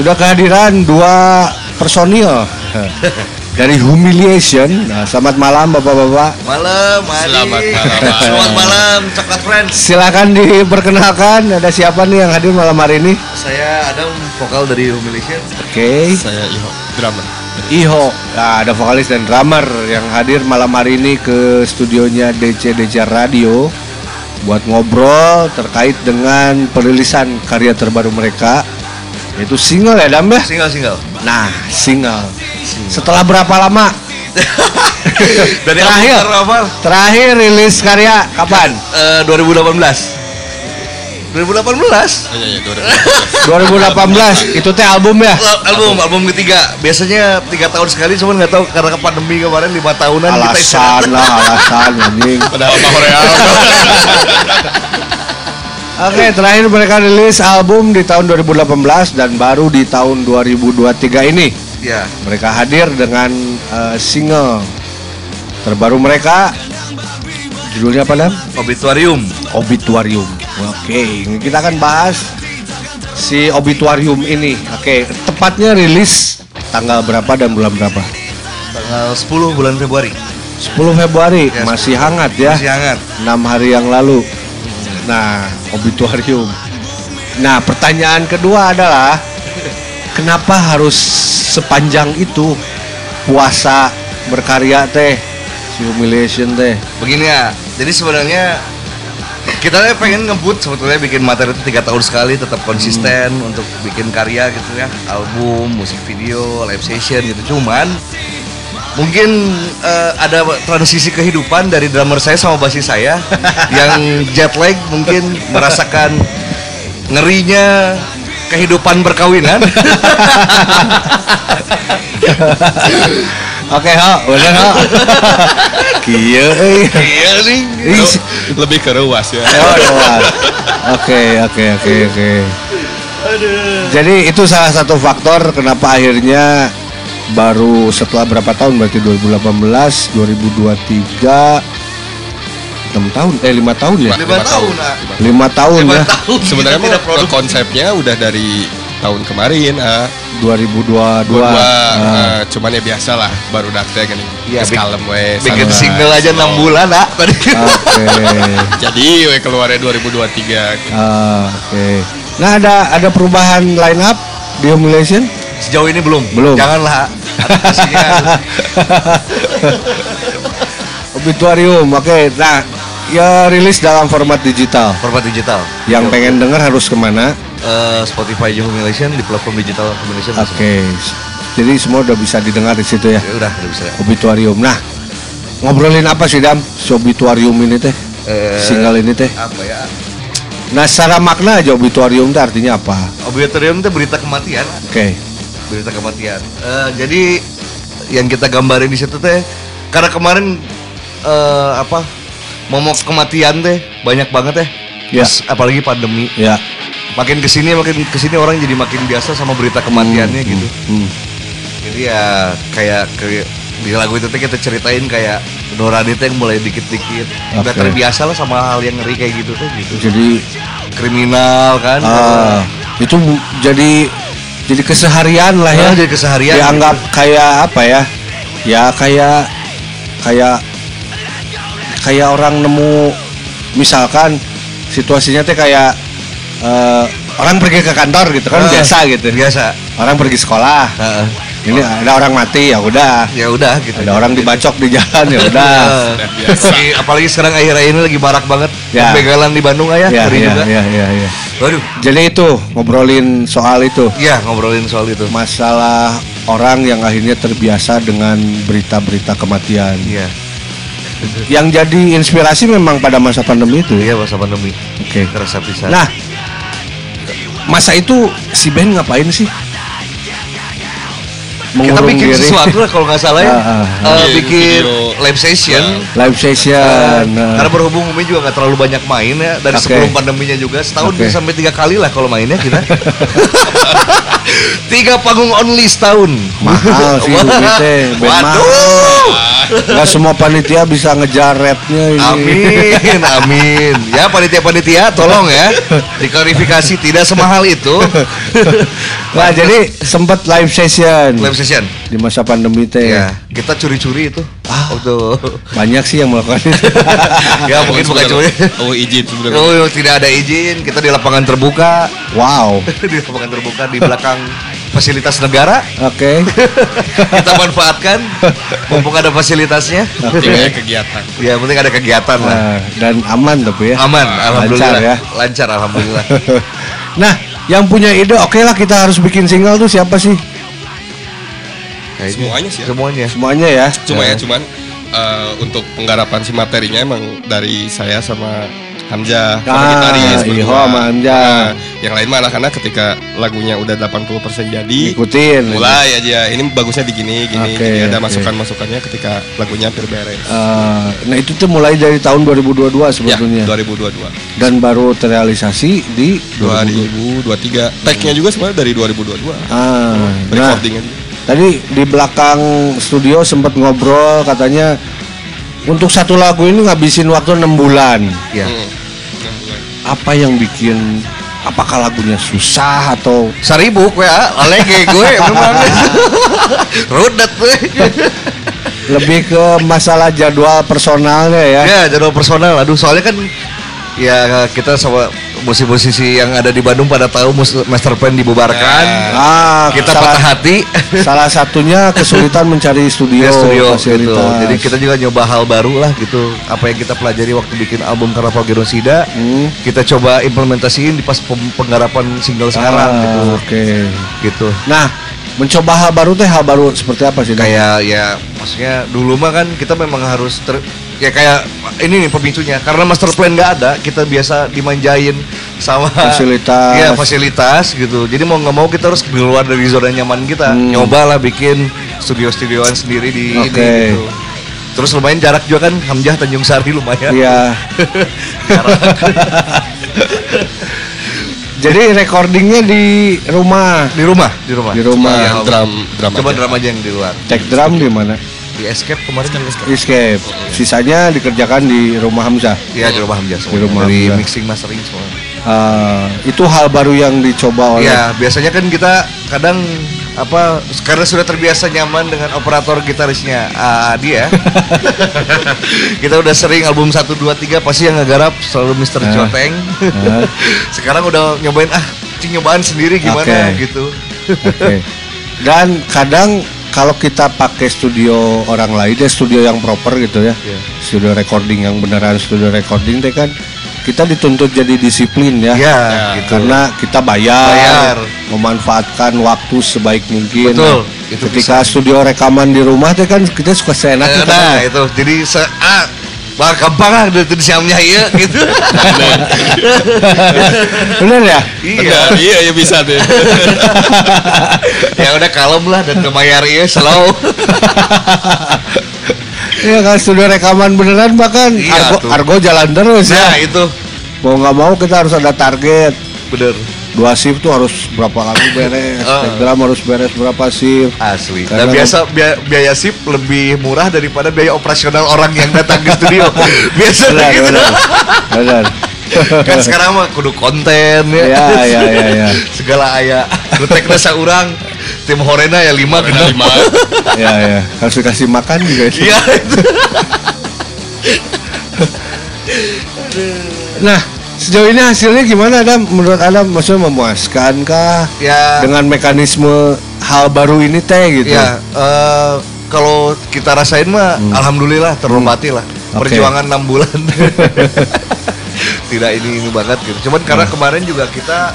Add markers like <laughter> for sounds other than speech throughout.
sudah kehadiran dua personil <laughs> dari Humiliation. Nah, selamat malam Bapak-bapak. Malam, Adi. Selamat malam. Selamat malam, Coklat Friends. Silakan diperkenalkan ada siapa nih yang hadir malam hari ini? Saya Adam, vokal dari Humiliation. Oke. Saya Iho, drummer. Iho, nah, ada vokalis dan drummer yang hadir malam hari ini ke studionya DC DC Radio buat ngobrol terkait dengan perilisan karya terbaru mereka yaitu single ya Dam ya? Single-single. Nah, single. Setelah berapa lama <laughs> Dari Terakhir. terapal, terakhir rilis karya kapan? eh, 2018. 2018. Oh iya iya 2018. Itu teh album ya? Al- album album ketiga biasanya tiga tahun sekali cuman nggak tahu karena pandemi kemarin lima tahunan kita Alasan lah, alasan anjing. Padahal Horeal. <laughs> Oke, terakhir mereka rilis album di tahun 2018 dan baru di tahun 2023 ini ya mereka hadir dengan eh, single terbaru mereka. Judulnya apa, Dam? obituarium Obituarium. Oke, ini kita akan bahas si Obituarium ini. Oke, tepatnya rilis tanggal berapa dan bulan berapa? tanggal 10 bulan Februari 10 Februari, Ya, masih hangat ya. masih hangat 6 hari yang lalu. Nah, obituarium. Nah, pertanyaan kedua adalah kenapa harus sepanjang itu puasa berkarya teh, si humiliation teh. begini ya jadi sebenarnya kita pengen ngebut sebetulnya bikin materi itu tiga tahun sekali tetap konsisten untuk bikin karya gitu ya album musik video live session gitu cuman mungkin eh, ada transisi kehidupan dari drummer saya sama basis saya <laughs> yang jet lag mungkin merasakan ngerinya kehidupan berkawinan <laughs> Oke, ho, bener ho. Kieu euy. nih Lebih ke ruas ya. Oh. Oke, oke, oke, oke. Jadi itu salah satu faktor kenapa akhirnya baru setelah berapa tahun berarti 2018, 2023 6 tahun eh 5 tahun ya? lima tahun ah. 5 tahun lima ya. tahun Sebenarnya tidak produk konsepnya udah dari tahun kemarin ah. 2022. Dua, Ah. ah, cuman ya biasa lah baru. Iya, Geus bik- kalem we. bikin single aja enam bulan ah tadi Oke. <laughs> Jadi we keluarnya 2023 gitu. Ah, Oke. Nah, ada ada perubahan line up di Humiliation? Sejauh ini belum. Belum. Janganlah. Obituarium. Oke. Nah, ya rilis dalam format digital. format digital. Yang Yo. pengen denger harus ke mana? Eh, Spotify Humiliation di platform digital Humiliation. Oke. Jadi semua udah bisa didengar di situ ya. Ya udah, udah bisa. Obituarium. Nah, ngobrolin apa sih Dam? Si Obituarium ini teh? Eh, Single ini teh. Apa ya? Nah, secara makna aja Obituarium teh artinya apa? Obituarium itu berita kematian. Oke. Berita kematian. Eh, jadi yang kita gambarin di situ teh karena kemarin eh, apa momok kematian teh banyak banget teh. Ya. Terus apalagi pandemi. Ya. Makin ke sini makin ke sini orang jadi makin biasa sama berita kematiannya gitu. Hmm. Jadi ya kayak kayak di lagu itu tuh kita ceritain kayak Dorani teh yang mulai dikit-dikit udah Oke. terbiasa lah sama hal yang ngeri kayak gitu tuh gitu. Jadi Kriminal kan. ah, itu bu- jadi jadi keseharian lah ya. Ah, jadi keseharian. Dianggap kayak apa ya? Ya kayak kayak kayak orang nemu misalkan situasinya teh kayak eh, orang pergi ke kantor gitu kan Ah, biasa gitu. Biasa. Orang pergi sekolah. Heeh. Ini ada orang mati ya udah. ya udah gitu. Ada orang dibacok di jalan ya udah. <laughs> Apalagi sekarang akhir-akhir ini lagi marak banget. Ya. Begalan di Bandung ayah, Ya, ya, juga. ya, ya, ya. Waduh. Jadi itu ngobrolin soal itu. Iya ngobrolin soal itu. masalah orang yang akhirnya terbiasa dengan berita-berita kematian. Iya. Yang jadi inspirasi memang pada masa pandemi itu. Iya masa pandemi. Oke. Terasa bisa. Nah, masa itu si Ben ngapain sih? Kita bikin diri. sesuatu lah kalau nggak salah ya. <laughs> Ah, ah, Eh, Bikin bikin video. live session. live session. nah. Karena berhubung Umi juga nggak terlalu banyak main ya dari Oke. sebelum pandeminya juga setahun bisa sampai tiga kali lah kalau mainnya kita. <laughs> Tiga panggung only setahun. Mahal sih <laughs> Wah. Mahal. Waduh. Gak semua panitia bisa ngejar rapnya ini. Amin, amin. Ya panitia-panitia tolong ya diklarifikasi tidak semahal itu. <laughs> Nah jadi sempat live session Live session. Di masa pandemi teh. Ya, kita curi-curi itu. Ah. Waktu Banyak sih yang melakukan itu. <laughs> ya mungkin bukan curi. Oh izin sebenarnya. Oh, tidak ada izin, kita di lapangan terbuka, wow. <laughs> di lapangan terbuka di belakang fasilitas negara. Oke. <laughs> Kita manfaatkan mumpung ada fasilitasnya. Tinggalnya kegiatan. Ya, penting ada kegiatan lah. Nah, dan aman tapi ya. Aman, alhamdulillah. Lancar ya. Lancar alhamdulillah. Nah, yang punya ide oke lah kita harus bikin single tuh siapa sih? Kayaknya Semuanya sih ya. Semuanya. Semuanya ya. Cuma ya cuman eh, untuk penggarapan si materinya emang dari saya sama Hamzah sama Ah, gitaris Iho berdua. sama Hamzah. Nah, yang lain malah karena ketika lagunya udah 80% jadi Ikutin. mulai aja ini bagusnya di gini gini, Oke, gini. ada masukan-masukannya ketika lagunya hampir beres. Eh, nah itu tuh mulai dari tahun 2022 ya, sebetulnya. 2022. Dan baru terrealisasi di 2023. Tag-nya juga sebenarnya dari 2022. Ah, nah, Recordingnya juga. Tadi di belakang studio sempat ngobrol katanya untuk satu lagu ini ngabisin waktu enam bulan. Ya. Hmm. Apa yang bikin? Apakah lagunya susah atau Seribu gue ah, lagi gue <laughs> memang. Rudet gue. lebih ke masalah jadwal personalnya ya? Ya, jadwal personal. Aduh, soalnya kan ya kita sama musisi-musisi yang ada di Bandung pada tahu master plan dibubarkan. Ah, Kita salah, patah hati. <laughs> salah satunya kesulitan mencari studio, Ya, studio gitu. Jadi kita juga nyoba hal baru lah gitu. Apa yang kita pelajari waktu bikin album Karnaval Genosida, Hmm. kita coba implementasiin di pas penggarapan single sekarang Ah, gitu. Oke. Gitu. Nah, mencoba hal baru teh hal baru seperti apa sih? Kayak ya maksudnya dulu mah kan kita memang harus ter ya kayak ini nih pemicunya karena master plan nggak ada kita biasa dimanjain sama Fasilitas. Iya fasilitas gitu jadi mau nggak mau kita harus keluar dari zona nyaman kita Hmm. nyoba lah bikin studio-studioan sendiri di Oke. ini gitu terus lumayan jarak juga kan Hamzah Tanjung Sari lumayan Iya. <laughs> <laughs> Jadi recordingnya di rumah. di rumah di rumah Di rumah. Cuma Yang ya, drum drum coba aja. drama aja yang di luar Take drum di mana? Di Escape kemarin kan Escape. Sisanya dikerjakan di rumah Hamzah. Iya di rumah Hamzah semua. Di rumah dari Hamzah. mixing mastering semua Ah, itu hal baru yang dicoba oleh Iya, biasanya kan kita kadang apa karena sudah terbiasa nyaman dengan operator gitarisnya ah, dia. <laughs> kita udah sering album 1 2 3 pasti yang ngegarap selalu Mr. Ah. Joteng. Ah. <laughs> Sekarang udah nyobain ah, cing nyobaan sendiri gimana Oke. gitu. Oke. Dan kadang kalau kita pakai studio orang lain, ya studio yang proper gitu ya, Iya. studio recording yang beneran studio recording deh kan, kita dituntut jadi disiplin ya. Ya, gitu. Karena kita bayar, Bayar. memanfaatkan waktu sebaik mungkin. Betul, Nah, itu ketika studio rekaman di rumah teh kan kita suka seenaknya. nah, kan. itu jadi se ah, Wah, gampang ah, udah tuh siamnya iya gitu. <laughs> Bener ya? iya. Iya ya bisa tuh. <laughs> ya udah kalem lah dan kebayar iya slow. Iya kan studio rekaman beneran bahkan Iya, argo, tuh. argo jalan terus Nah, ya. itu Mau nggak mau kita harus ada target. bener. Dua shift tuh harus berapa lagu <laughs> beres, Ah. Take drum harus beres berapa shift. Asli. Karena Dan biasa biaya, biaya sip lebih murah daripada biaya operasional orang yang datang di studio. <laughs> biasa Benar, gitu. benar. Benar. kan sekarang mah kudu konten ya. Ya, ya, ya, ya. <laughs> Segala aya. Nutek rasa urang. Tim Horena ya lima genap. lima. Ya, ya. Harus dikasih makan juga itu. Iya itu. Nah, sejauh ini hasilnya gimana Adam? Menurut Adam maksudnya memuaskan kah? Ya. Dengan mekanisme hal baru ini teh gitu. Ya, eh, kalau kita rasain mah alhamdulillah terlomati lah. Hmm. Oke. Perjuangan enam bulan. <laughs> Tidak ini ini banget gitu. Cuman karena Hmm. kemarin juga kita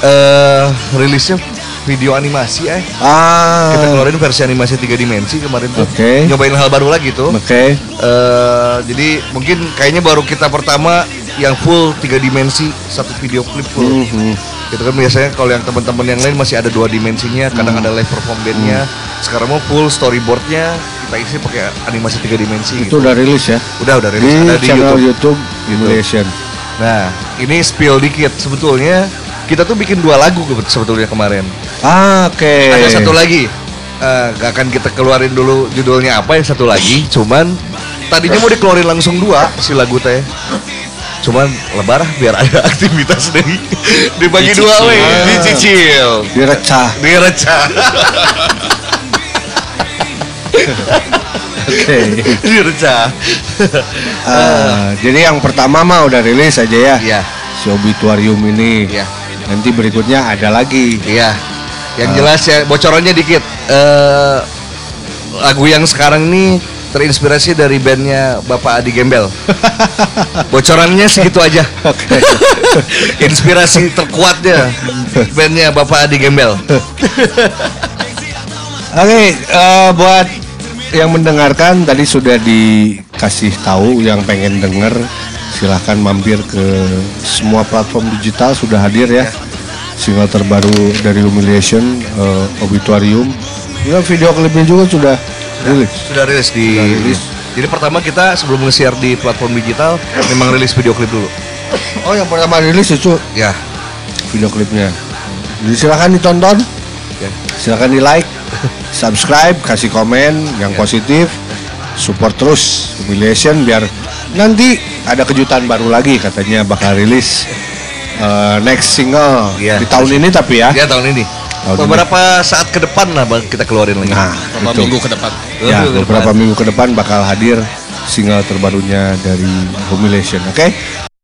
eh rilisnya video animasi eh. Ah. Kita keluarin versi animasi tiga dimensi kemarin tuh. Oke. Nyobain hal baru lagi tuh. Oke. Eh, jadi mungkin kayaknya baru kita pertama yang full tiga dimensi satu video klip full. Mhm. Gitu kan biasanya kalau yang teman-teman yang lain masih ada dua dimensinya, kadang Hmm. ada live perform bandnya. Sekarang mau full storyboardnya kita isi pakai animasi tiga dimensi. Itu gitu. udah rilis ya? udah udah Di, rilis ada di channel YouTube. YouTube, Innovation. Nah ini spill dikit sebetulnya kita tuh bikin dua lagu sebetulnya kemarin. Ah, Oke. Ada satu lagi. Eh, gak akan kita keluarin dulu judulnya apa yang satu lagi. Cuman tadinya mau dikeluarin langsung dua si lagu teh. Cuman lebar biar ada aktivitas deh. Dibagi dua we, dicicil. Direcah. Direcah. Oke. Direcah. Ah, jadi yang pertama mah udah rilis aja ya. Iya. Si Obituarium ini. Iya. Nanti berikutnya ada lagi. Iya. Yang jelas ya bocorannya dikit. Eh lagu yang sekarang ini terinspirasi dari bandnya Bapak Adi Gembel. <laughs> Bocorannya segitu aja. <laughs> Inspirasi terkuatnya bandnya Bapak Adi Gembel. <laughs> Oke, eh, buat yang mendengarkan tadi sudah dikasih tahu yang pengen denger silahkan mampir ke semua platform digital sudah hadir ya single terbaru dari Humiliation eh, Obituarium ya video klipnya juga sudah rilis Sudah rilis di Sudah rilis. Jadi pertama kita sebelum nge-share di platform digital memang rilis video klip dulu. oh yang pertama rilis itu Ya. video klipnya jadi silahkan ditonton Ya. silahkan di like <laughs> subscribe kasih komen yang positif support terus humiliation biar nanti ada kejutan baru lagi katanya bakal rilis eh, next single Iya. di tahun ini tapi ya Ya tahun ini. Tahun Beberapa saat ke depan lah Bang, kita keluarin lagi. nah Beberapa itu minggu ke depan. ya Minggu beberapa depan. minggu ke depan bakal hadir single terbarunya dari humiliation oke